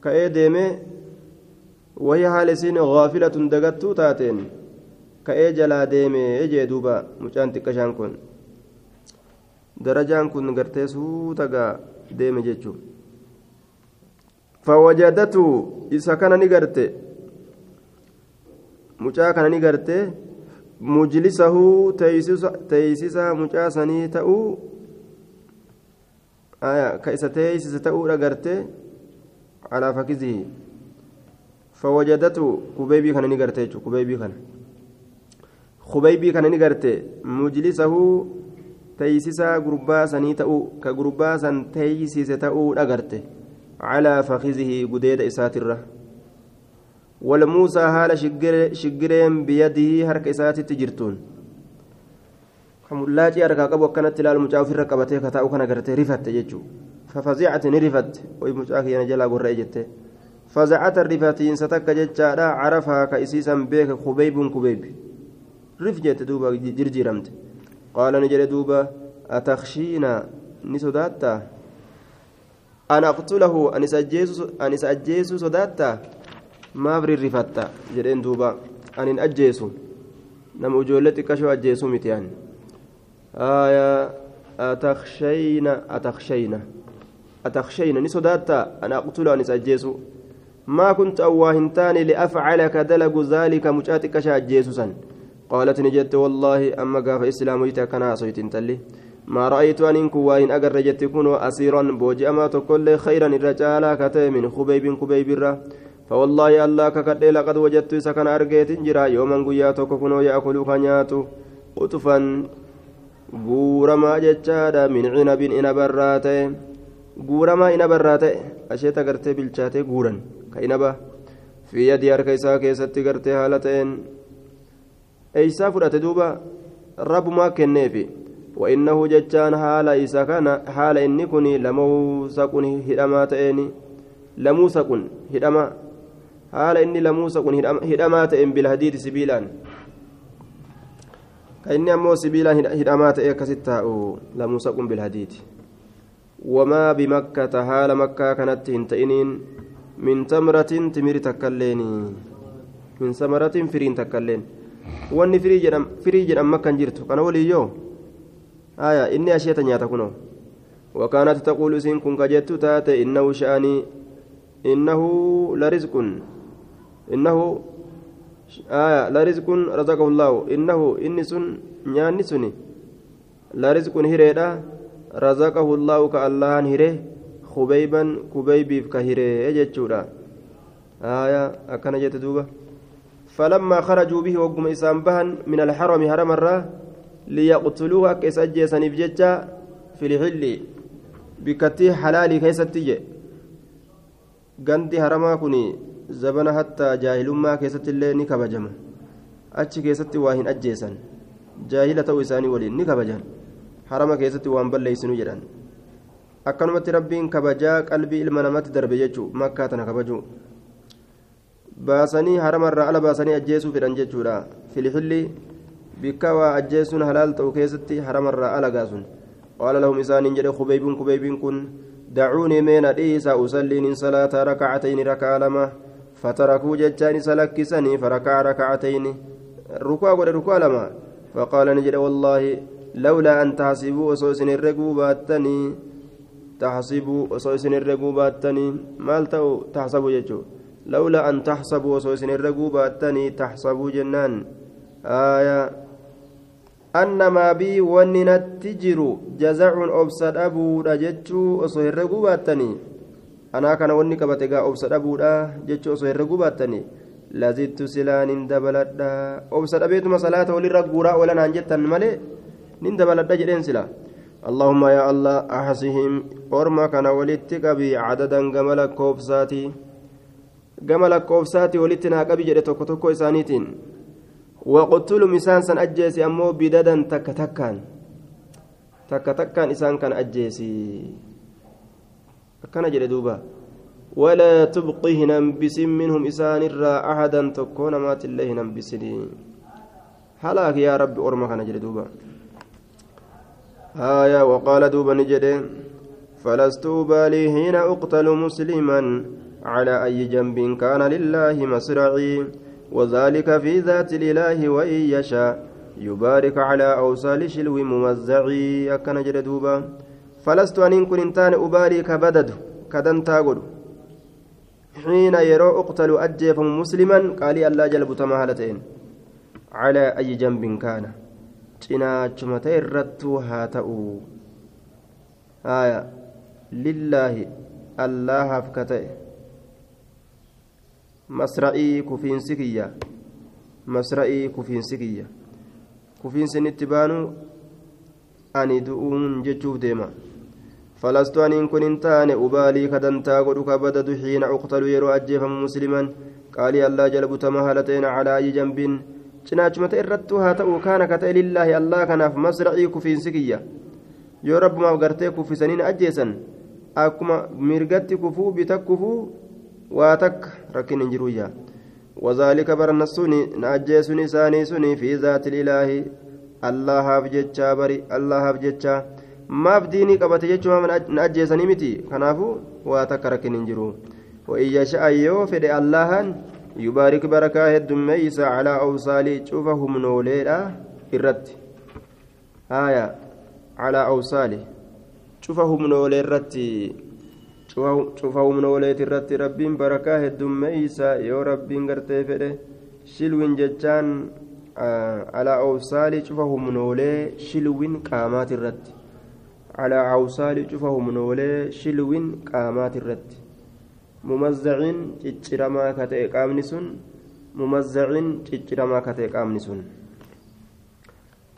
ka'ee deeme wayii haala isiin gaafilatun dagattuu taateen ka'ee jalaa deeme ejee duuba mucaan xiqqashaan kun. كن درجان كن غرتي سوتغا ديم جتشو فوجدته إذا كان نغرتي mucaa kana ni gartee mujlisahu teeysisa mucaa sanii ta'uu ka isa teeysise ta'uudha gartee calaa fakizihi fawajadatu kubeybii kana ni garte jechu kubeybii kana kubeybii kana ni garte mujlisahu teeysisa gurbaa sanii ta'uu ka gurbaa san teeysise ta'uudha garte calaa fakizihi gudeeda isaatirra. والموسى هال شجرين بيده هرك إساتي تجرتون كملاجي أركا قبو كانت تلال مجاو في الرقبتي كتاو كان قرتي رفت يجو ففزعت نرفت ويمجاك ينجلا قرأ جت فزعت الرفاتين ستك جتشارا عرفها كإسيسا بيك خبيب خبيب رف جت دوبا جرجرمت قال نجل دوبا أتخشينا؟ نسوداتا أنا أقتله؟ أنس أجيس صداتا؟ maaf rirrifatta jedheen duuba anin ajjeesu nama ijoollee xiqqashoo ajjeesuu miti ani atakhshayna atakhshayna أتخشين نسوداتا أنا أقتل أن أجيسو ما كنت أواهنتان لأفعلك دلق ذلك مجاتك شاجيسوسا قالت نجت والله أما قاف إسلام يتكنا صيت تلي ما رأيت أن إنكو وإن أقر جت كنوا أسيرا بوجي أما تقول خيرا الرجال كتي من خبيب خبيب الره فوالله الله ككدي لقد وجدت سكن أرجيت جرا يوما قياتك كنوا يأكل كنياتو قطفا cinabin inabarraa ta'e guuramaa inabarraa ta'e asheeta gartee bilchaatee guuran ka inaba fi yadii harka isaa keessatti gartee haala ta'een eeysaa fudhate duuba rabbumaa kenneefi. وإنه جتان حال إسا كان حال إني كوني لموسى كوني هدما تأني لموسى كون هدما حال إني لموسى كون هدما تأن بالحديد سبيلان كإني أمو سبيلا هدما تأي كستاء لموسى كون بالحديد وما بمكة حال مكة كانت هنتئنين من تمرة تمر تكليني من ثمرة فرين تكلين wanni firii jedhan makkan jirtu kana waliyyoo aya inni asheeta nyaata kuno وكانت تقول سين كن كجت تاتي إنه شأني إنه لرزق إنه آية لرزق رزقه الله إنه إني سن نياني سني لرزق هريدا رزقه الله كالله هري خبيبا كبيبي كهري يجتشورا آية أكن جت دوبه فلما خرجوا به وقم إسام بهن من الحرم هرم الرا ليقتلوه أكيس أجيسا نفججا في الحل بكتي حلالي haramaa kun zabana hattaa jaahilummaa keessatti illee ni kabajama achi keessatti waa hin ajjeesan jaahila ta'uu isaanii waliin ni kabajan harama keessatti waan balleeysinu jedhan akkanumatti rabbiin kabajaa qalbii ilma namatti darbe jechuu makkaa baasanii haramarraa ala baasanii ajjeesuu fedhan jechuudha filixilli bikka waa ajjeesuun halaal ta'u keessatti haramarraa ala gaasun qaala lahum isaaniin jedhe kubeybiin kubeybiin kun dacuunii meena dhiisa usalliin salaata rakacatayni rakaa lama فتركوا جتان سلكسني فركع ركعتين ركوع قد ركوع لما فقال نجد والله لولا أن تحسبوا وصوصن الرقوباتني تحسبوا وصوصن الرقوباتني مال تحسبوا جتو لولا أن تحسبوا وسوسن الرقوبة التاني تحسبوا جنان. آية. أنما بي وننا تجر جزع أبسد أبو رجتشو أصهر الرقوبة التاني أنا كان وني كبتغا أبسد أبو رجتشو أصهر الرقوبة التاني لزدت سلان دبلت أبسد أبيت مسألة وللرقورة ولا نانجتا ملي. نندبلت جدين سلا. اللهم يا الله أحسهم. أرما كان ولدتك بي عددا جملك كوبساتي gama lakkoofsaati walitti naa qabi jedhe tokko tokko isaaniitiin waqtulum isaan san ajjeesi ammoo bidadan takka takkaan takka takkaan isaan kan ajjeesi akkana jedhe duuba ولا تبقي هنمبس منهم إسان الرا أحدا تكون مات الله هنمبسني هلاك يا رب أرمى كان جل دوبا آية وقال دوبا نجد فلست أبالي حين أقتل مسلما على أي جنب كان لله مسرعي وذلك في ذات الإله وإن يشاء. يبارك على أوصال شلو ممزعي أكن جردوبا فلست أن كن إنتان أبالي كبدد كدن تاغد. حين يرى أقتل أجيف مسلما قال الله جلب تمهلتين على أي جنب كان؟ cinaachumatee irrattuu haa ta'u lillaahi allahaaf ka ta'e masra'ii kufiinsi kiyya masra'ii kufiinsi kiyya kufiinsin itti baanu ani du'uun jechuuf deema فلست أن كن تان أبالي كدنتا قدك بدد حين أقتل يرو أجيفا مسلما قال الله جلب تمهلتين على أي جنب cinaachumata irrattuu haa ta'u kaana ka ta'e lillaahi allah kanaaf masracii kufiinsi kiyya yoo rabbumaaf gartee kuffisaniin ajjeesan akkuma mirgatti kufuu bita kufuu waa takka rakkin hin jiru yaa wazaalika barna suni na ajjeesun isaanii suni fi zaatil ilaahi allahaaf jechaa bari allahaaf jechaa. Maaf diinii qabate jechuudha na ajjeesanii miti. Kanaafu waa takka rakkin hin jiru. Wa'iyya sha'a yoo fedhe allahan yubaarik barakaa heddummeeysa calaa awsaalii cufa humnooleedha. Rabbiin barakaa heddummeeysa yoo rabbiin gartee fedhe shilwin jechaan alaa awsaalii cufa humnoolee shilwin qaamaat irratti. Alaa awsaalii cufa humnoolee shilwin qaamaat irratti. Mumazzaciin cicciramaa ka ta'e qaamni sun mumazzaciin cicciramaa ka ta'e qaamni sun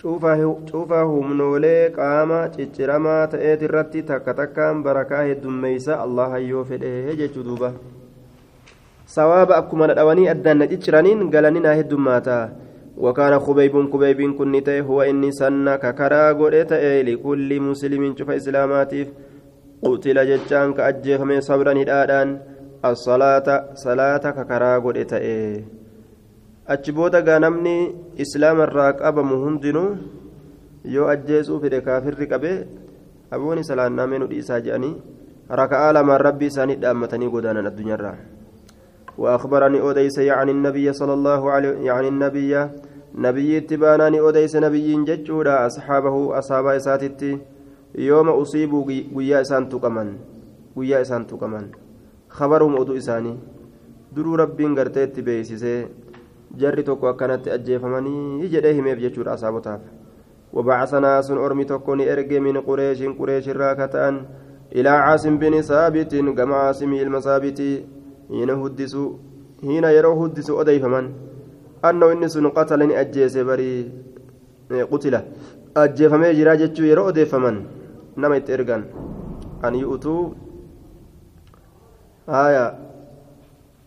cuufaa humnoolee qaama cicciramaa ta'eet irratti takka takkaan barakaa heddummeeysa allah hayyoo fedhe jechuu duuba sawaaba akkuma dhadhawanii addaan na cicciraniin galanina heddummaata وكان خبيب خبيب كن هو إني سنة ككرا قريت لكل مسلم شوف إسلاماتيف قتل جتان كأجيخ من صبرا هدادان الصلاة صلاة ككرا قريت achi booda gaa namni islaama irraa qabamu hundinuu yoo ajjeesuu fedhe kaafirri qabe abooni salaannaamee nu dhiisaa jedhanii raka'aa lamaan rabbii isaanii dhaammatanii godaanan addunyaarraa وأخبرني أوديس يعني النبي صلى الله عليه يعني النبي نبي اتباناني أوديس نبي ججودا أصحابه أصحاب إساتتي يوم أصيبوا ويا إسان تقمن ويا إسان تقمن خبرهم أدو إساني درو ربين قرتيت بيسيسي jarri tokko akkanatti ajjeefamanii jedhee himeef jechuudha asaabotaaf. وبعثنا سن أرمي تكوني إرجي من قريش قريش الراكتان إلى عاصم بن ثابت كما عاصم المثابت حين هدسوا حين يروا هدسوا أدي فمن أنه إن سن قتلني أجيس بري قتل أجيف ما يجرى جتشو يروا أدي فمن نما يترجن أن يؤتوا آية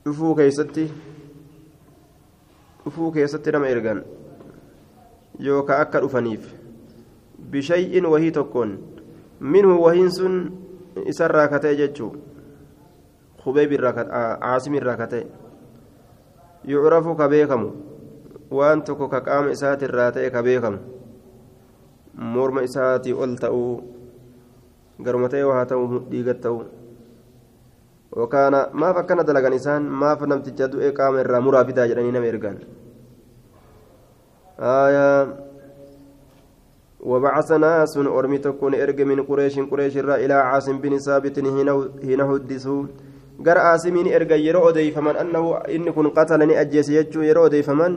شوفوا كيستي dhufuu keessatti nama ergan yookaan akka dhufaniif bishay'in wahii tokkoon minhu wahiin sun isarraa kata'e jechuu hubeeb irraa caasim irraa kata'e yucrafu ka beekamu waan tokko ka qaama isaatirraa ta'e ka beekamu morma isaatii ol ta'uu garuma ta'e waa ta'u dhiigat wakaana maaf akkana dalagan isaan maaf namticha du'e qaama irraa muraa fidaa jedhanii nama ergan وبعث ناس أرمي تكون إرج من قريش قريش الرا إلى عاصم بن ثابت هنا هدسوا قر عاصمين إرج يرو أدي فمن أنه إن كن قتلني أجيس يجو يرو أدي فمن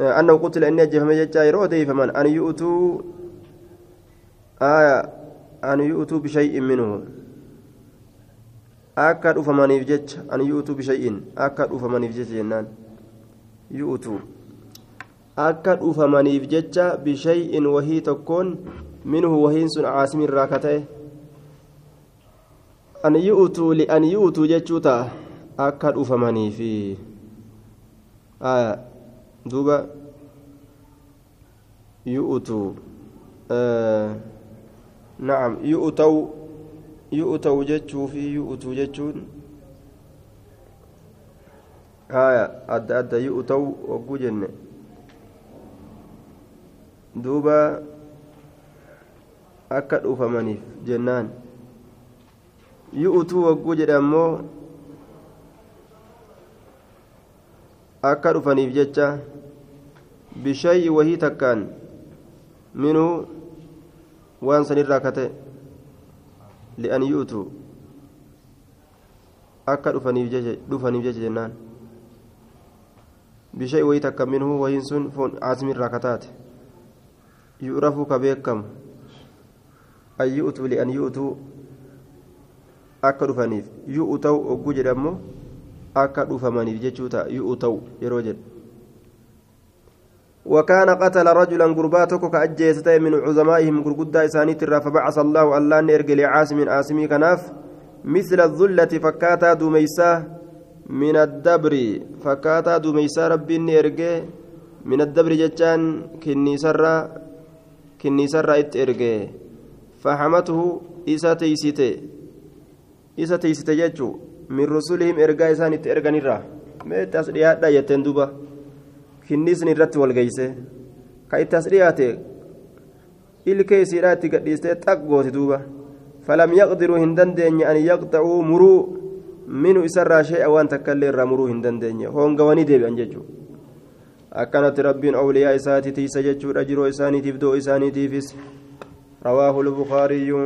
أنه قتل إني أجي فمن يجا يرو أدي فمن أن يؤتوا آية أن يؤتوا بشيء منه. Akka dhufamaniif jecha an yu'utuu bishay'in akka dhufamaniif jecha jennaan yu'utuu akka dhufamaniif jecha bishay'in wahii tokkoon minhu wahiin sun caasim irraa ka ta'e an yu'utuu li'an yu'utuu jechuu ta'a akka dhufamaniifi duuba yu'utuu na'am yu'utau fi yu'utuu jechuun haya adda adda yu'utau hogguu jenne duuba akka dhufamaniif jennaan yu'utuu hogguu jedhe ammoo akka dhufaniif jecha bishay'i wahii takkaan minuu waan sanirraa kate li'an yu'utu akka dhufaniif jecha jennaan bishay'i wahii takka minuu wahiin sun caasimirraa kataate yu'rafuu ka beekamu an yu'utu li'an yu'utu akka dhufaniif yu'utau ogguu jedhamu akka dhufamaniif jechuu ta'a yu'utau yeroo jedhu وكان قتل رجلا قرباتك كأجيست من عظمائهم قرقدا إسانيت فبعث الله الله نرجع لعاصم آسمي كناف مثل الذلة فكاتا دميسا من الدبر. فكاتا دميسا ربي نرجع من الدبر جتان كني سرا كني سرا إترجع. فحمته إسا تيسيته إسا تيسيته جتشو. من رسولهم إرجع إسانيت إرجع نرا ميت أسريات لا hinni isin irratti walgeeyse ka ittas dhiyaate ilkee isiidhaa itti gadhiistee xaq goote duuba. Falam yaqdiruu hin dandeenye an yaqxa'uu muruu. Minu isarraa shee'a waan takka illee irraa muruu hin dandeenye. Hoongawanii deebi'an jechuudha akkanatti rabbiin awliyaa isaati tiisa jechuudha. Jiroo isaaniitiif doo isaaniitiifis. Rawaahu lbukaariyyu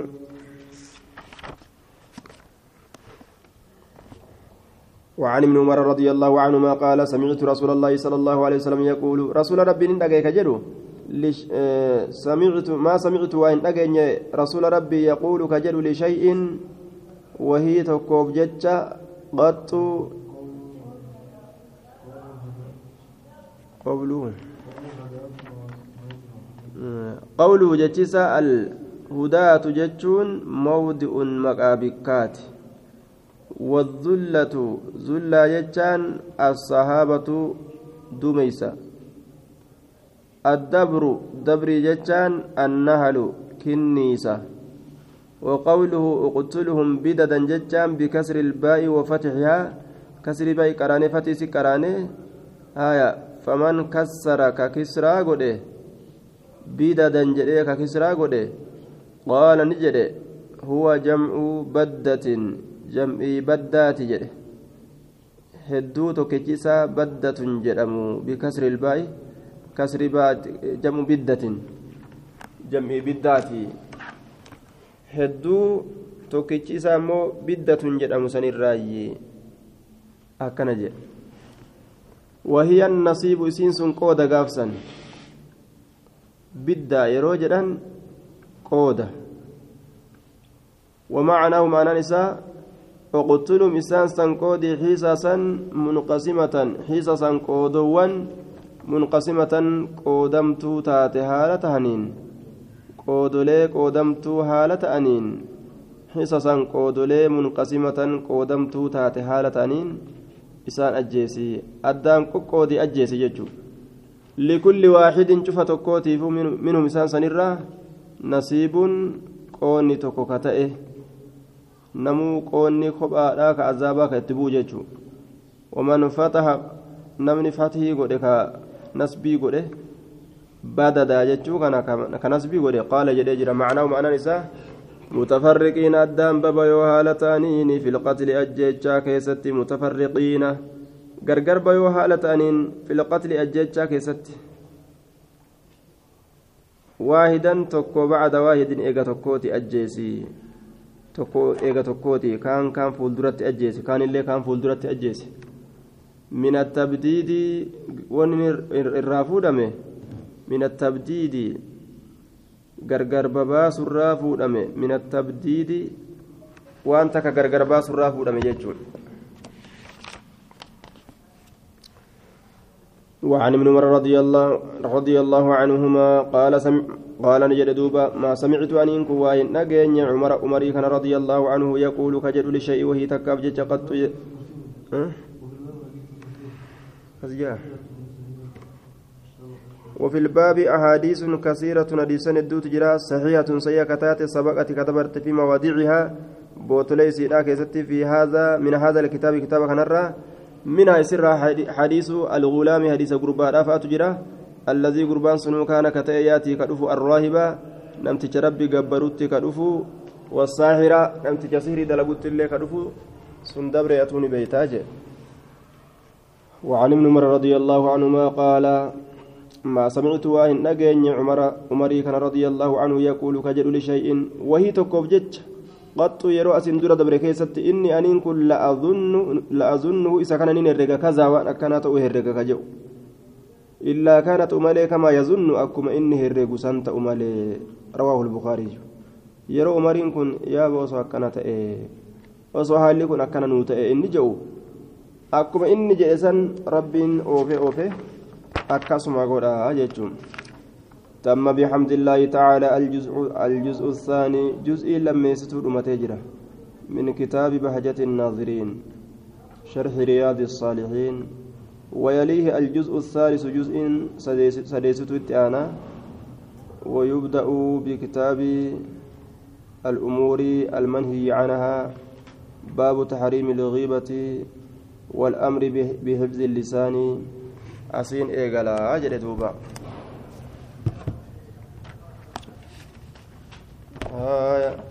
وعن ابن عمر رضي الله عنهما قال سمعت رسول الله صلى الله عليه وسلم يقول رسول ربي ندقيك جدو. سمعت ما سمعت وإن أجن رسول ربي يقول كجل لشيء وهي تكوب جتة قط. قوله قوله جتسا الهداة جتون موضع مقابكات. والذلة ذلة جتان الصحابة دميسة. الدبر دبري جتان النهل كنيسة. وقوله اقتلهم بددا جتان بكسر الباء وفتحها كسر باء قراني فتي سكراني آية فمن كسر ككسرى قده. بددا جدي ككسرى قده. قال نجده هو جمع بدة. Jam'ii baddaati jedhe hedduu tokkichisaa baddatun jedhamu bikasri ilbaa'i kasri jamu biddatin jam'ii biddaati hedduu tokkichi isaa immoo biddatun jedhamu sanirraayyi akkana jedhe وهي النصيب إسين سن قودة قافسا بدأ يرو جدًا قودة ومعناه معنى نساء وقتلهم إسان سنقودي حيساسا منقسمة حيساسا قودوان منقسمة قودمتو تاتي هالة هنين قودولي قودمتو هالة أنين. حيساسا قودولي منقسمة قودمتو تاتي هالة أنين. إسان أجيسي. أدام قودي أجيسي ججو لكل واحد شوف تكوتي منهم إسان سنرة نصيب قوني تكو كتئه. Namuu qoonni kophaadhaa ka azaabaa ka itti bu'u jechuun waman fataha namni fatihii godhe ka nasbii godhe badadaa jechuu kana ka nasbii godhe qaala jedhee jira macnaa ma'anaan isaa متفرقين أدام بابا يو هالتانين في القتل أجيتشا كيستي متفرقين غرغر بيو هالتانين في القتل أجيتشا كيستي واحدا تكو بعد واحد إيغا تكوتي أجيسي tokko eega tokkooti kaan kaan fuulduratti ajjeese kaan illee kaan fuulduratti ajjeese min attabdiidi wanni irraa fuudhame min attabdiidi gargar babaasurraa fuudhame min waan takka gargar baasurraa fuudhame jechuudha وعن ابن عمر رضي الله رضي الله عنهما قال سمع قال نجد دوبا ما سمعت أن إنكو وإن نجين عمر عمري كان رضي الله عنه يقول كجد لشيء وهي تكاف جج قد. وفي الباب أحاديث كثيرة حديثا الدوت جرا صحيحة سيئة كتات سبقت كتبت في مواضيعها بوتلي سيدا في هذا من هذا الكتاب كتاب كنرى منها يسر حديث الغلام حديث قربا رافعت جرا الذي قربان سنو كان كتاياتي كدفو الراهبة نمتج ربي قبروتي كدفو والساحرة نمتج سهري دلقوت اللي كدفو سندبر يأتوني بيتاج وعن ابن عمر رضي الله عنهما قال ما سمعت واهن نجين عمر عمري كان رضي الله عنه يقول كجل لشيء وهي تكوف جج. قط يرو أسن درة دبر كيست. إني أنين كل لأظن لأظنه إذا كان نين الرجا كذا وأنا كانت أوه الرجا كجو. إلا كانت أمالي كما يظن أكما إنه الرجو سنت أمالي رواه البخاري. يرو أمرين كن يا بوسو أكنت إيه. وسو حالي كن أكنا نوت إيه. إني جو. أكما إني جئسن ربين أوفي أوفي. أكاسما قولا جيتشون. تم بحمد الله تعالى الجزء الجزء الثاني جزء لم يستور متجرة من كتاب بهجة الناظرين شرح رياض الصالحين. ويليه الجزء الثالث جزء سديست التانا ويبدأ بكتاب الأمور المنهي عنها. باب تحريم الغيبة والأمر بحفظ اللسان. أسين إيقلا أجل دوبا آه